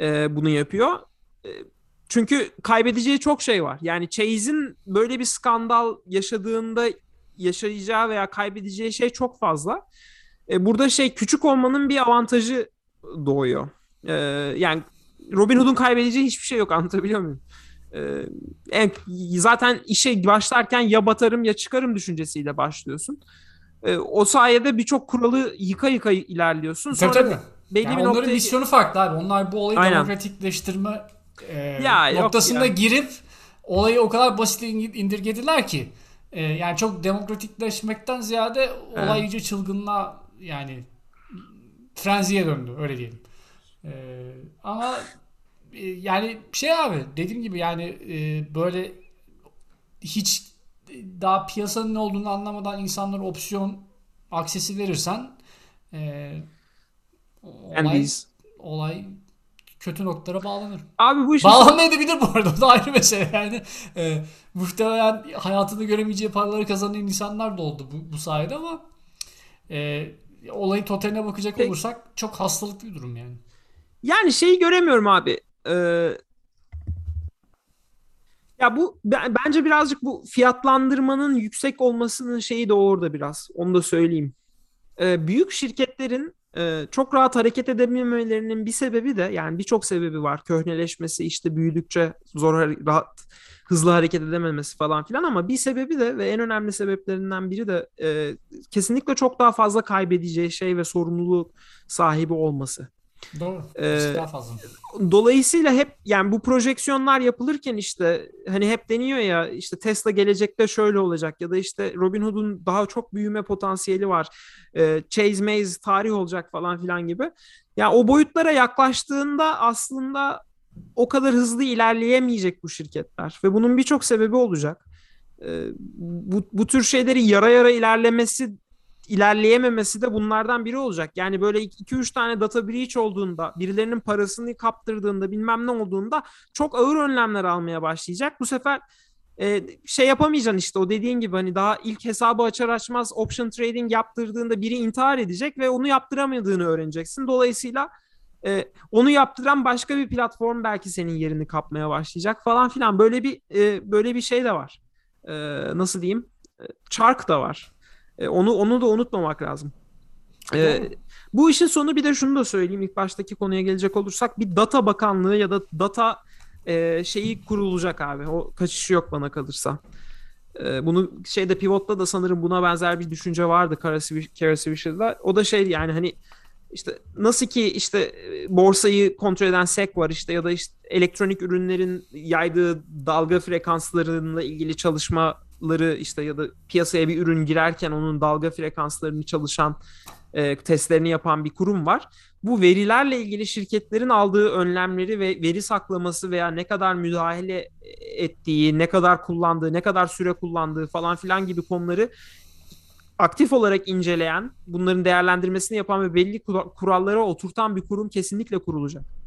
e, bunu yapıyor. çünkü kaybedeceği çok şey var. Yani Chase'in böyle bir skandal yaşadığında yaşayacağı veya kaybedeceği şey çok fazla. E, burada şey küçük olmanın bir avantajı doğuyor. E, yani Robin Hood'un kaybedeceği hiçbir şey yok anlatabiliyor muyum? E, en, zaten işe başlarken ya batarım ya çıkarım düşüncesiyle başlıyorsun. E, o sayede birçok kuralı yıka yıka ilerliyorsun. Sonra tabii, tabii. belli yani bir onların noktaya... misyonu farklı abi. Onlar bu olayı Aynen. demokratikleştirme e, ya, noktasında ya. girip olayı o kadar basit indirgediler ki e, yani çok demokratikleşmekten ziyade olay evet. iyice çılgınlığa yani frenziye döndü öyle diyelim. E, ama e, yani şey abi dediğim gibi yani e, böyle hiç daha piyasanın ne olduğunu anlamadan insanlara opsiyon aksesi verirsen e, olay, olay kötü noktalara bağlanır. Abi bu iş Bağlanmayabilir bu arada. O da ayrı mesele yani. E, muhtemelen hayatını göremeyeceği paraları kazanan insanlar da oldu bu, bu sayede ama e, olayın totaline bakacak Peki. olursak çok hastalıklı bir durum yani. Yani şeyi göremiyorum abi. Ee, ya bu bence birazcık bu fiyatlandırmanın yüksek olmasının şeyi de orada biraz. Onu da söyleyeyim. Ee, büyük şirketlerin e, çok rahat hareket edememelerinin bir sebebi de yani birçok sebebi var. Köhneleşmesi işte büyüdükçe zor rahat hızlı hareket edememesi falan filan ama bir sebebi de ve en önemli sebeplerinden biri de e, kesinlikle çok daha fazla kaybedeceği şey ve sorumluluk sahibi olması. Doğru. Ee, daha fazla. Dolayısıyla hep yani bu projeksiyonlar yapılırken işte hani hep deniyor ya işte Tesla gelecekte şöyle olacak ya da işte Robinhood'un daha çok büyüme potansiyeli var. Ee, Chase Maze tarih olacak falan filan gibi. Ya yani o boyutlara yaklaştığında aslında o kadar hızlı ilerleyemeyecek bu şirketler ve bunun birçok sebebi olacak. Ee, bu, bu tür şeyleri yara yara ilerlemesi ilerleyememesi de bunlardan biri olacak. Yani böyle 2-3 tane data breach olduğunda, birilerinin parasını kaptırdığında, bilmem ne olduğunda çok ağır önlemler almaya başlayacak. Bu sefer e, şey yapamayacaksın işte o dediğin gibi hani daha ilk hesabı açar açmaz option trading yaptırdığında biri intihar edecek ve onu yaptıramadığını öğreneceksin. Dolayısıyla e, onu yaptıran başka bir platform belki senin yerini kapmaya başlayacak falan filan. Böyle bir e, böyle bir şey de var. E, nasıl diyeyim? E, çark da var. E, onu onu da unutmamak lazım. E, bu işin sonu bir de şunu da söyleyeyim ilk baştaki konuya gelecek olursak bir data bakanlığı ya da data e, şeyi kurulacak abi. O kaçışı yok bana kalırsa. E, bunu şeyde pivotta da sanırım buna benzer bir düşünce vardı Kara Swisher'da. O da şey yani hani işte nasıl ki işte e, borsayı kontrol eden SEC var işte ya da işte elektronik ürünlerin yaydığı dalga frekanslarıyla ilgili çalışmaları işte ya da piyasaya bir ürün girerken onun dalga frekanslarını çalışan e, testlerini yapan bir kurum var. Bu verilerle ilgili şirketlerin aldığı önlemleri ve veri saklaması veya ne kadar müdahale ettiği, ne kadar kullandığı, ne kadar süre kullandığı falan filan gibi konuları aktif olarak inceleyen, bunların değerlendirmesini yapan ve belli kurallara oturtan bir kurum kesinlikle kurulacak.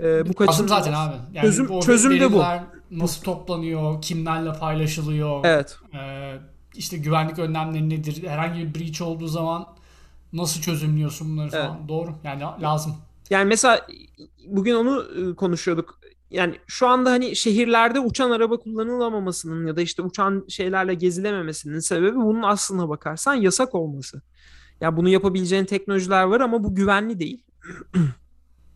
Ee, bu kaçın zaten abi. Yani çözüm, çözüm de bu. Nasıl toplanıyor, kimlerle paylaşılıyor? Evet. E, işte güvenlik önlemleri nedir? Herhangi bir breach olduğu zaman nasıl çözümlüyorsun bunları falan? Evet. Doğru. Yani lazım. Yani mesela bugün onu ıı, konuşuyorduk yani şu anda hani şehirlerde uçan araba kullanılamamasının ya da işte uçan şeylerle gezilememesinin sebebi bunun aslına bakarsan yasak olması. Ya yani bunu yapabileceğin teknolojiler var ama bu güvenli değil.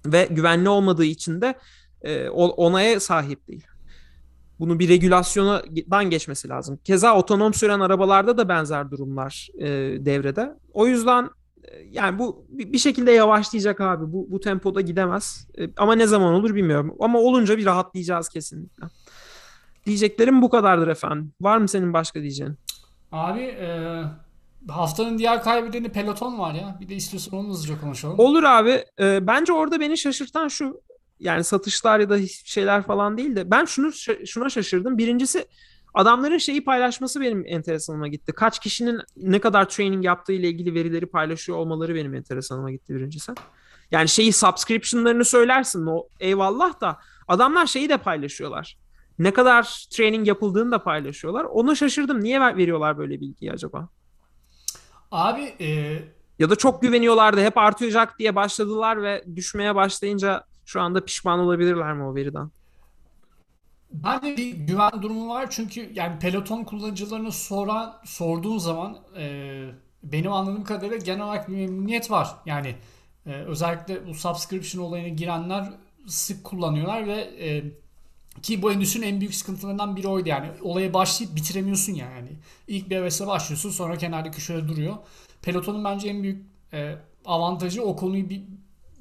Ve güvenli olmadığı için de e, onaya sahip değil. Bunu bir regülasyondan geçmesi lazım. Keza otonom süren arabalarda da benzer durumlar e, devrede. O yüzden yani bu bir şekilde yavaşlayacak abi. Bu, bu tempoda gidemez. E, ama ne zaman olur bilmiyorum. Ama olunca bir rahatlayacağız kesinlikle. Diyeceklerim bu kadardır efendim. Var mı senin başka diyeceğin? Abi e, haftanın diğer kaybedeni Peloton var ya. Bir de istiyorsan onu hızlıca konuşalım. Olur abi. E, bence orada beni şaşırtan şu. Yani satışlar ya da şeyler falan değil de ben şunu şuna şaşırdım. Birincisi Adamların şeyi paylaşması benim enteresanıma gitti. Kaç kişinin ne kadar training yaptığı ile ilgili verileri paylaşıyor olmaları benim enteresanıma gitti birincisi. Yani şeyi subscription'larını söylersin o eyvallah da adamlar şeyi de paylaşıyorlar. Ne kadar training yapıldığını da paylaşıyorlar. Ona şaşırdım. Niye veriyorlar böyle bilgiyi acaba? Abi e... ya da çok güveniyorlardı. Hep artacak diye başladılar ve düşmeye başlayınca şu anda pişman olabilirler mi o veriden? Bence bir güven durumu var çünkü yani peloton kullanıcılarına soran sorduğun zaman e, benim anladığım kadarıyla genel olarak bir memnuniyet var. Yani e, özellikle bu subscription olayına girenler sık kullanıyorlar ve e, ki bu endüstrinin en büyük sıkıntılarından biri oydu yani. Olaya başlayıp bitiremiyorsun yani. İlk bir hevesle başlıyorsun sonra kenarda köşede duruyor. Peloton'un bence en büyük e, avantajı o konuyu bir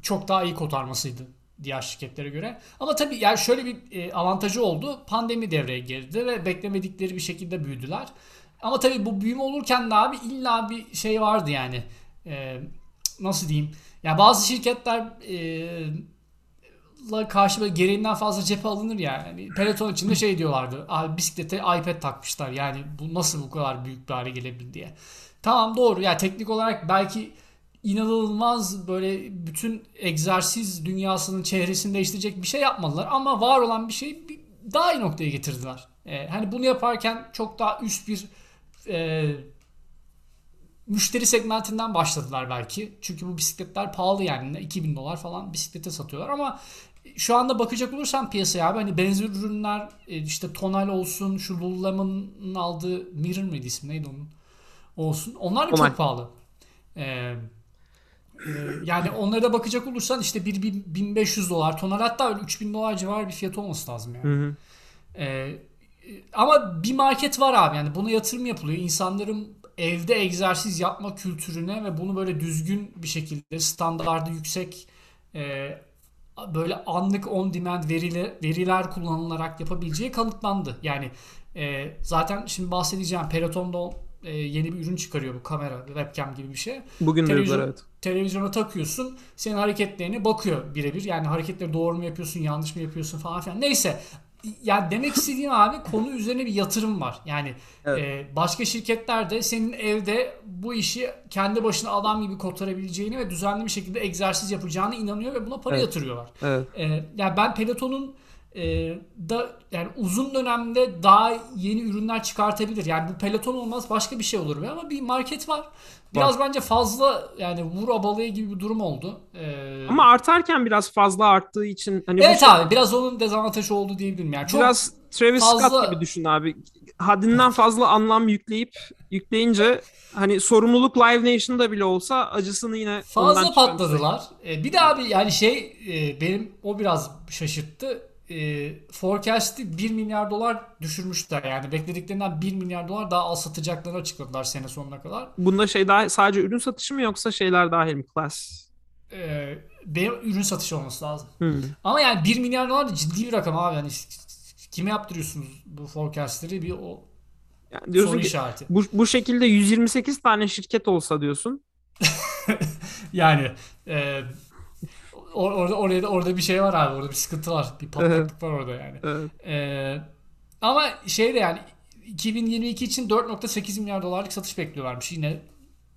çok daha iyi kotarmasıydı diğer şirketlere göre. Ama tabii yani şöyle bir e, avantajı oldu. Pandemi devreye girdi ve beklemedikleri bir şekilde büyüdüler. Ama tabii bu büyüme olurken de abi illa bir şey vardı yani. E, nasıl diyeyim? Ya bazı şirketler e, la karşı böyle gereğinden fazla cephe alınır ya. Yani peloton içinde şey diyorlardı. Abi bisiklete iPad takmışlar. Yani bu nasıl bu kadar büyük bir hale gelebilir diye. Tamam doğru. Ya yani teknik olarak belki inanılmaz böyle bütün egzersiz dünyasının çehresini değiştirecek bir şey yapmadılar ama var olan bir şeyi daha iyi noktaya getirdiler. Ee, hani bunu yaparken çok daha üst bir e, müşteri segmentinden başladılar belki. Çünkü bu bisikletler pahalı yani 2000 dolar falan bisiklete satıyorlar ama şu anda bakacak olursam piyasaya abi hani benzer ürünler e, işte tonal olsun şu Lululemon'un aldığı Mirror mıydı ismi neydi onun olsun. Onlar da çok pahalı. Ee, yani onlara da bakacak olursan işte bir 1500 dolar tonel hatta öyle 3000 dolar civarı bir fiyat olması lazım yani. Hı hı. Ee, ama bir market var abi yani buna yatırım yapılıyor. İnsanların evde egzersiz yapma kültürüne ve bunu böyle düzgün bir şekilde standardı yüksek e, böyle anlık on demand verili, veriler kullanılarak yapabileceği kanıtlandı. Yani e, zaten şimdi bahsedeceğim Peloton'da e, yeni bir ürün çıkarıyor bu kamera, webcam gibi bir şey. Bugün Televizyon, evet. Televizyona takıyorsun, senin hareketlerini bakıyor birebir. Yani hareketleri doğru mu yapıyorsun, yanlış mı yapıyorsun falan filan. Neyse yani demek istediğim abi konu üzerine bir yatırım var. Yani evet. e, başka şirketler de senin evde bu işi kendi başına adam gibi kotarabileceğini ve düzenli bir şekilde egzersiz yapacağını inanıyor ve buna para evet. yatırıyorlar. Evet. E, yani ben Peloton'un e, da yani uzun dönemde daha yeni ürünler çıkartabilir. Yani bu peloton olmaz başka bir şey olur ama bir market var. Biraz var. bence fazla yani vur abalıya gibi bir durum oldu. Ee, ama artarken biraz fazla arttığı için hani Evet şey... abi biraz onun dezavantajı oldu diyebilirim yani. Çok biraz Travis fazla... Scott gibi düşün abi. Haddinden fazla anlam yükleyip yükleyince hani sorumluluk Live Nation'da bile olsa acısını yine fazla patladılar. Ee, bir de abi yani şey e, benim o biraz şaşırttı e, forecast'i 1 milyar dolar düşürmüşler. Yani beklediklerinden 1 milyar dolar daha az satacaklarını açıkladılar sene sonuna kadar. Bunda şey daha sadece ürün satışı mı yoksa şeyler dahil mi? Class? Ee, benim ürün satışı olması lazım. Hmm. Ama yani 1 milyar dolar da ciddi bir rakam abi. Yani kime yaptırıyorsunuz bu forecast'leri bir o yani diyorsun soru ki, işareti. Bu, bu şekilde 128 tane şirket olsa diyorsun. yani e, Or, orada orada orada bir şey var abi. Orada bir sıkıntı var. Bir patlaklık var orada yani. Evet. Ee, ama şey de yani 2022 için 4.8 milyar dolarlık satış bekliyorlarmış. Yine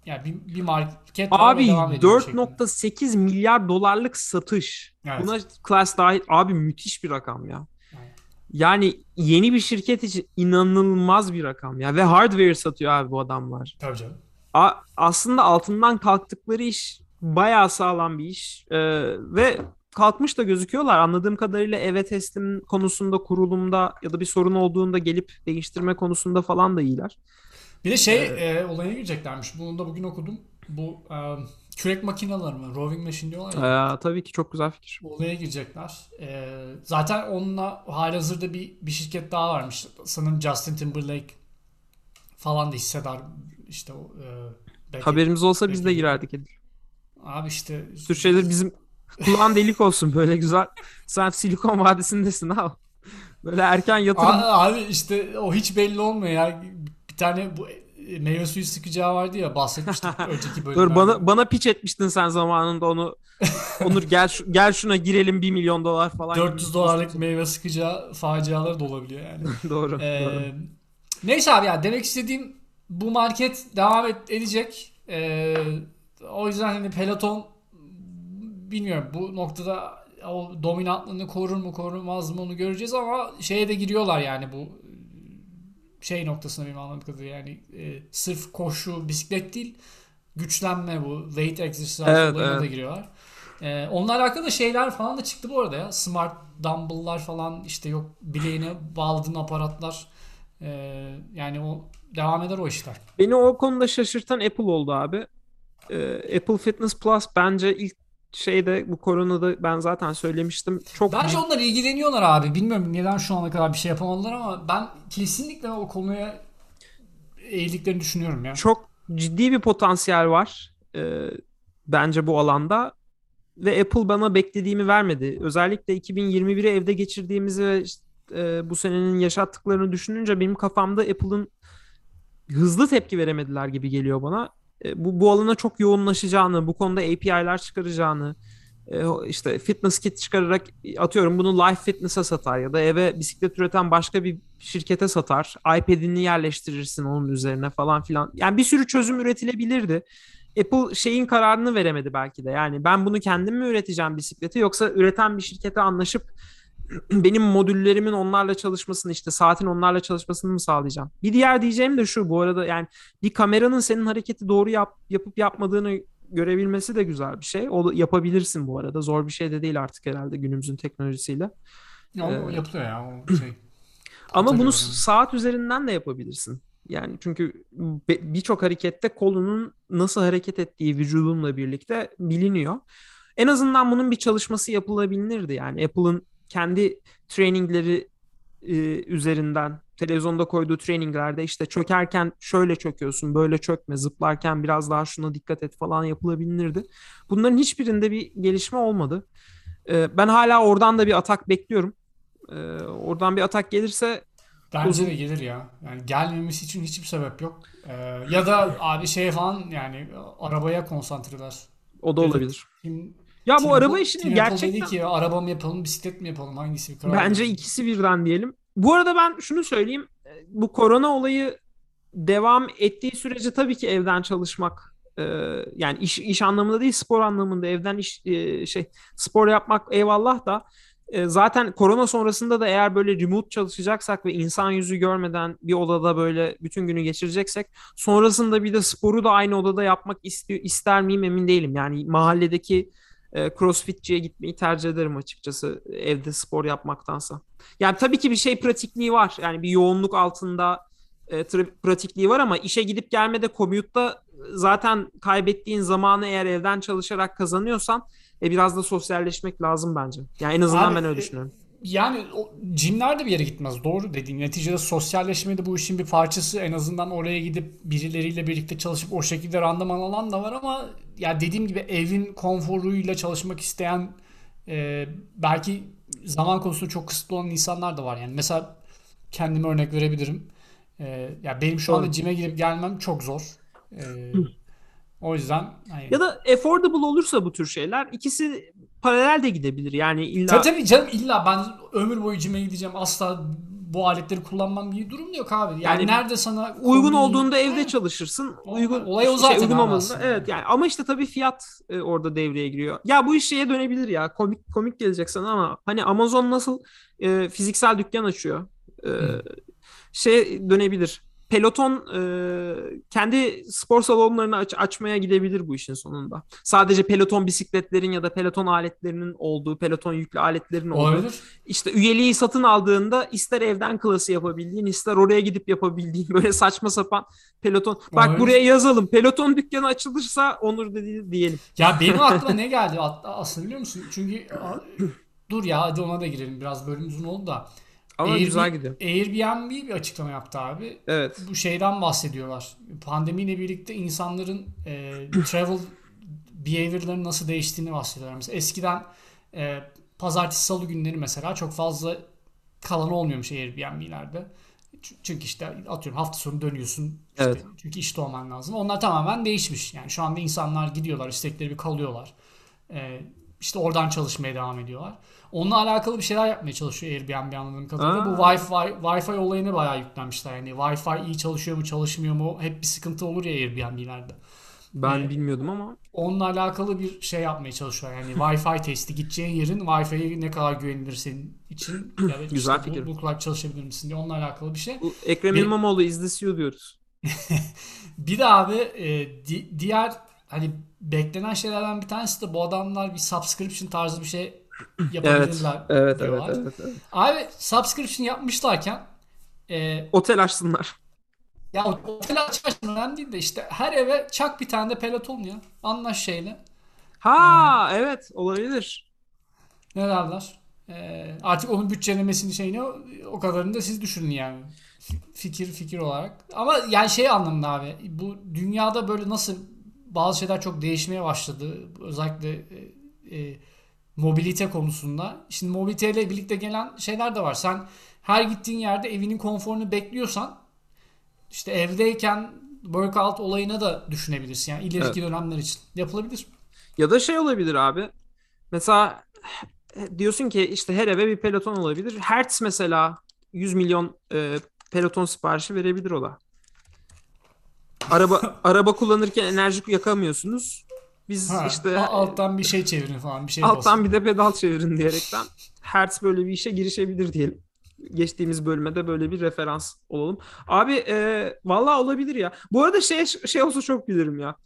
yani bir, bir market Abi 4.8 milyar dolarlık satış. Evet. Buna class dahil abi müthiş bir rakam ya. Yani yeni bir şirket için inanılmaz bir rakam ya ve hardware satıyor abi bu adamlar. Tabii canım. A- aslında altından kalktıkları iş bayağı sağlam bir iş ee, ve kalkmış da gözüküyorlar. Anladığım kadarıyla eve teslim konusunda, kurulumda ya da bir sorun olduğunda gelip değiştirme konusunda falan da iyiler. Bir de şey ee, e, olaya gireceklermiş. Bunu da bugün okudum. Bu e, kürek makineleri mi? Roving machine diyorlar ya. E, tabii ki çok güzel fikir. olaya girecekler. E, zaten onunla halihazırda bir, bir şirket daha varmış. Sanırım Justin Timberlake falan da hissedar işte o e, Haberimiz olsa biz de girerdik Edil. Abi işte tür şeyler bizim kulağın delik olsun böyle güzel. Sen Silikon Vadisi'ndesin ha. Böyle erken yatırım. Abi işte o hiç belli olmuyor ya. Bir tane bu meyve suyu sıkacağı vardı ya bahsetmiştik önceki bölümlerde. Dur bana bana piç etmiştin sen zamanında onu. Onur gel gel şuna girelim 1 milyon dolar falan. 400 dolarlık meyve sıkacağı facialar da olabiliyor yani. doğru, ee, doğru. Neyse abi ya demek istediğim bu market devam edecek. Ee, o yüzden hani peloton bilmiyorum bu noktada o dominantlığını korur mu korumaz mı onu göreceğiz ama şeye de giriyorlar yani bu şey noktasına benim anladığım kadarıyla yani e, sırf koşu bisiklet değil güçlenme bu weight exercise evet, olayına evet. da giriyorlar. Ee, onunla alakalı şeyler falan da çıktı bu arada ya. Smart dumbbell'lar falan işte yok bileğine bağladığın aparatlar. Ee, yani o devam eder o işler. Beni o konuda şaşırtan Apple oldu abi. Ee, Apple Fitness Plus bence ilk şeyde bu koronada ben zaten söylemiştim. Çok Bence onlar ilgileniyorlar abi. Bilmiyorum neden şu ana kadar bir şey yapamadılar ama ben kesinlikle o konuya eğildiklerini düşünüyorum ya. çok ciddi bir potansiyel var. Ee, bence bu alanda ve Apple bana beklediğimi vermedi. Özellikle 2021'i evde geçirdiğimizi ve işte, e, bu senenin yaşattıklarını düşününce benim kafamda Apple'ın hızlı tepki veremediler gibi geliyor bana. E, bu bu alana çok yoğunlaşacağını, bu konuda API'ler çıkaracağını, e, işte fitness kit çıkararak atıyorum bunu Life Fitness'a satar ya da eve bisiklet üreten başka bir şirkete satar. iPad'ini yerleştirirsin onun üzerine falan filan. Yani bir sürü çözüm üretilebilirdi. Apple şeyin kararını veremedi belki de. Yani ben bunu kendim mi üreteceğim bisikleti yoksa üreten bir şirkete anlaşıp benim modüllerimin onlarla çalışmasını işte saatin onlarla çalışmasını mı sağlayacağım? Bir diğer diyeceğim de şu bu arada yani bir kameranın senin hareketi doğru yap, yapıp yapmadığını görebilmesi de güzel bir şey. O yapabilirsin bu arada. Zor bir şey de değil artık herhalde günümüzün teknolojisiyle. Ya Ee, yapılıyor ya o şey. Ama bunu saat üzerinden de yapabilirsin. Yani çünkü birçok harekette kolunun nasıl hareket ettiği vücudunla birlikte biliniyor. En azından bunun bir çalışması yapılabilirdi. Yani Apple'ın kendi trainingleri e, üzerinden televizyonda koyduğu traininglerde işte çökerken şöyle çöküyorsun, böyle çökme, zıplarken biraz daha şuna dikkat et falan yapılabilirdi. Bunların hiçbirinde bir gelişme olmadı. E, ben hala oradan da bir atak bekliyorum. E, oradan bir atak gelirse Bence Uzun- de gelir ya. Yani gelmemesi için hiçbir sebep yok. Ee, ya da abi şeye falan yani arabaya konsantreler. o da olabilir. Tim, Ya Tim bu araba işini Tim gerçekten dedi ki araba mı yapalım bisiklet mi yapalım hangisi bir karar bence verelim." ikisi birden diyelim. Bu arada ben şunu söyleyeyim. Bu korona olayı devam ettiği sürece tabii ki evden çalışmak e, yani iş iş anlamında değil spor anlamında evden iş e, şey spor yapmak eyvallah da e, zaten korona sonrasında da eğer böyle remote çalışacaksak ve insan yüzü görmeden bir odada böyle bütün günü geçireceksek sonrasında bir de sporu da aynı odada yapmak istiyor ister miyim emin değilim. Yani mahalledeki e, CrossFitçiye gitmeyi tercih ederim açıkçası evde spor yapmaktansa. Yani tabii ki bir şey pratikliği var. Yani bir yoğunluk altında e, pratikliği var ama işe gidip gelmede commute'da zaten kaybettiğin zamanı eğer evden çalışarak kazanıyorsan e, biraz da sosyalleşmek lazım bence. Yani en azından Abi, ben öyle e, düşünüyorum. Yani o, jimler de bir yere gitmez. Doğru dediğin. Neticede sosyalleşme de bu işin bir parçası. En azından oraya gidip birileriyle birlikte çalışıp o şekilde randıman alan da var ama ya dediğim gibi evin konforuyla çalışmak isteyen e, belki zaman konusunda çok kısıtlı olan insanlar da var. Yani mesela kendime örnek verebilirim. E, ya benim şu anda cime gidip gelmem çok zor. E, o yüzden hani, Ya da affordable olursa bu tür şeyler ikisi paralel de gidebilir. Yani illa Tabii tabii canım illa ben ömür boyu cime gideceğim asla bu aletleri kullanmam bir durum yok abi. Yani, Yani nerede sana uygun olduğunda evde Evet. çalışırsın. Uygun olay o şey, zaten uygun olmadığında- aslında. Evet yani ama işte tabii fiyat e, orada devreye giriyor. Ya bu iş şeye dönebilir ya. Komik komik gelecek sana ama hani Amazon nasıl e, fiziksel dükkan açıyor? E, şey dönebilir. Peloton e, kendi spor salonlarını aç- açmaya gidebilir bu işin sonunda. Sadece Peloton bisikletlerin ya da Peloton aletlerinin olduğu, Peloton yüklü aletlerin olduğu Olabilir. işte üyeliği satın aldığında ister evden klası yapabildiğin ister oraya gidip yapabildiğin böyle saçma sapan peloton. Bak Olabilir. buraya yazalım. Peloton dükkanı açılırsa Onur dedi diyelim. Ya benim aklıma ne geldi aslında biliyor musun? Çünkü dur ya hadi ona da girelim. Biraz bölüm uzun oldu da. Ama Airbnb, güzel gidiyor. Airbnb bir açıklama yaptı abi. Evet. Bu şeyden bahsediyorlar. Pandemiyle birlikte insanların e, travel behavior'ların nasıl değiştiğini bahsediyorlar. Mesela eskiden e, pazartesi salı günleri mesela çok fazla kalan olmuyormuş Airbnb'lerde. Çünkü işte atıyorum hafta sonu dönüyorsun. İşte Evet. Çünkü işte olman lazım. Onlar tamamen değişmiş. Yani şu anda insanlar gidiyorlar, istekleri bir kalıyorlar. E, işte oradan çalışmaya devam ediyorlar. Onunla alakalı bir şeyler yapmaya çalışıyor Airbnb anladığım kadarıyla. Bu Wi-Fi, Wi-Fi olayına bayağı yüklenmişler. Yani Wi-Fi iyi çalışıyor mu çalışmıyor mu hep bir sıkıntı olur ya Airbnb'lerde. Ben Evet. bilmiyordum ama Onunla alakalı bir şey yapmaya çalışıyor. Yani Wi-Fi testi gideceğin yerin Wi-Fi'ye ne kadar güvenilir senin için da Güzel işte fikir. bu, bu kulak çalışabilir misin diye onunla alakalı bir şey. bu Ekrem Bir- İmamoğlu this you diyoruz. Bir de abi e, di- diğer hani beklenen şeylerden bir tanesi de bu adamlar bir subscription tarzı bir şey yapabilirler. Evet, evet, evet, evet, evet. Abi subscription yapmışlarken e, Otel açsınlar. ya otel açmak önemli değil de işte her eve çak bir tane de peloton ya. Anlaş şeyle. Ha evet olabilir. Ne derler? E, artık onun bütçelemesini şeyini o, kadarını da siz düşünün yani. Fikir fikir olarak. Ama yani şey anlamında abi bu dünyada böyle nasıl bazı şeyler çok değişmeye başladı. Özellikle e, e, mobilite konusunda. Şimdi mobiliteyle birlikte gelen şeyler de var. Sen her gittiğin yerde evinin konforunu bekliyorsan işte evdeyken workout olayına da düşünebilirsin. Yani ileriki dönemler için. Yapılabilir. Ya da şey olabilir abi. Mesela diyorsun ki işte her eve bir peloton olabilir. Hertz mesela 100 milyon e, peloton siparişi verebilir o da. Araba araba kullanırken enerji yakamıyorsunuz. Biz Ha, işte alttan bir şey çevirin falan bir şey alttan basın. bir de pedal çevirin diyerekten Hertz böyle bir işe girişebilir diyelim. Geçtiğimiz bölüme de böyle bir referans olalım. Abi e, vallahi olabilir ya. Bu arada şey şey olsa çok bilirim ya.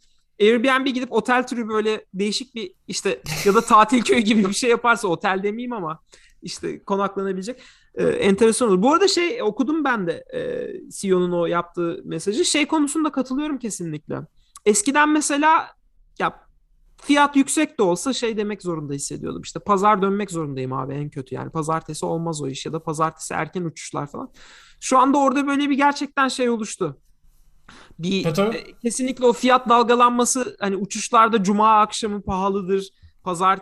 Airbnb gidip otel türü böyle değişik bir işte ya da tatil köyü gibi bir şey yaparsa otel demeyeyim ama işte konaklanabilecek e, enteresan olur. Bu arada şey okudum ben de e, CEO'nun o yaptığı mesajı. Şey konusunda katılıyorum kesinlikle. Eskiden mesela ya fiyat yüksek de olsa şey demek zorunda hissediyordum. İşte pazar dönmek zorundayım abi en kötü yani. Pazartesi olmaz o iş ya da pazartesi erken uçuşlar falan. Şu anda orada böyle bir gerçekten şey oluştu. Bir e, kesinlikle o fiyat dalgalanması hani uçuşlarda cuma akşamı pahalıdır, pazar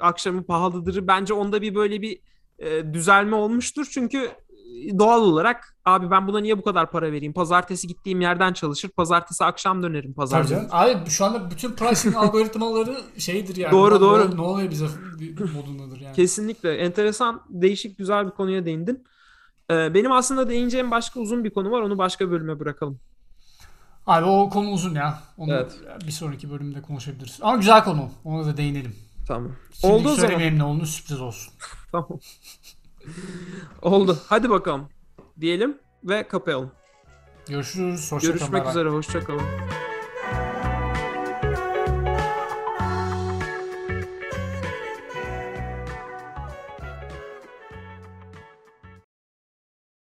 akşamı pahalıdır. Bence onda bir böyle bir e, düzelme olmuştur. Çünkü doğal olarak abi ben buna niye bu kadar para vereyim? Pazartesi gittiğim yerden çalışır, pazartesi akşam dönerim pazar. Tabii canım. Abi şu anda bütün pricing algoritmaları şeydir yani. Doğru, Ulan doğru. Ne, ne oluyor bize modundadır yani. Kesinlikle. Enteresan, değişik, güzel bir konuya değindin. Ee, benim aslında değineceğim başka uzun bir konu var. Onu başka bölüme bırakalım. Abi o konu uzun ya. Onu Evet. bir sonraki bölümde konuşabiliriz. Ama güzel konu. Ona da değinelim. Tamam. Şimdi Oldu o zaman. söylemeyelim ne olduğunu sürpriz olsun. Tamam. Oldu. Hadi bakalım. Diyelim ve kapayalım. Görüşürüz. Hoşça kalın. Görüşmek bay. üzere. Hoşça kalın.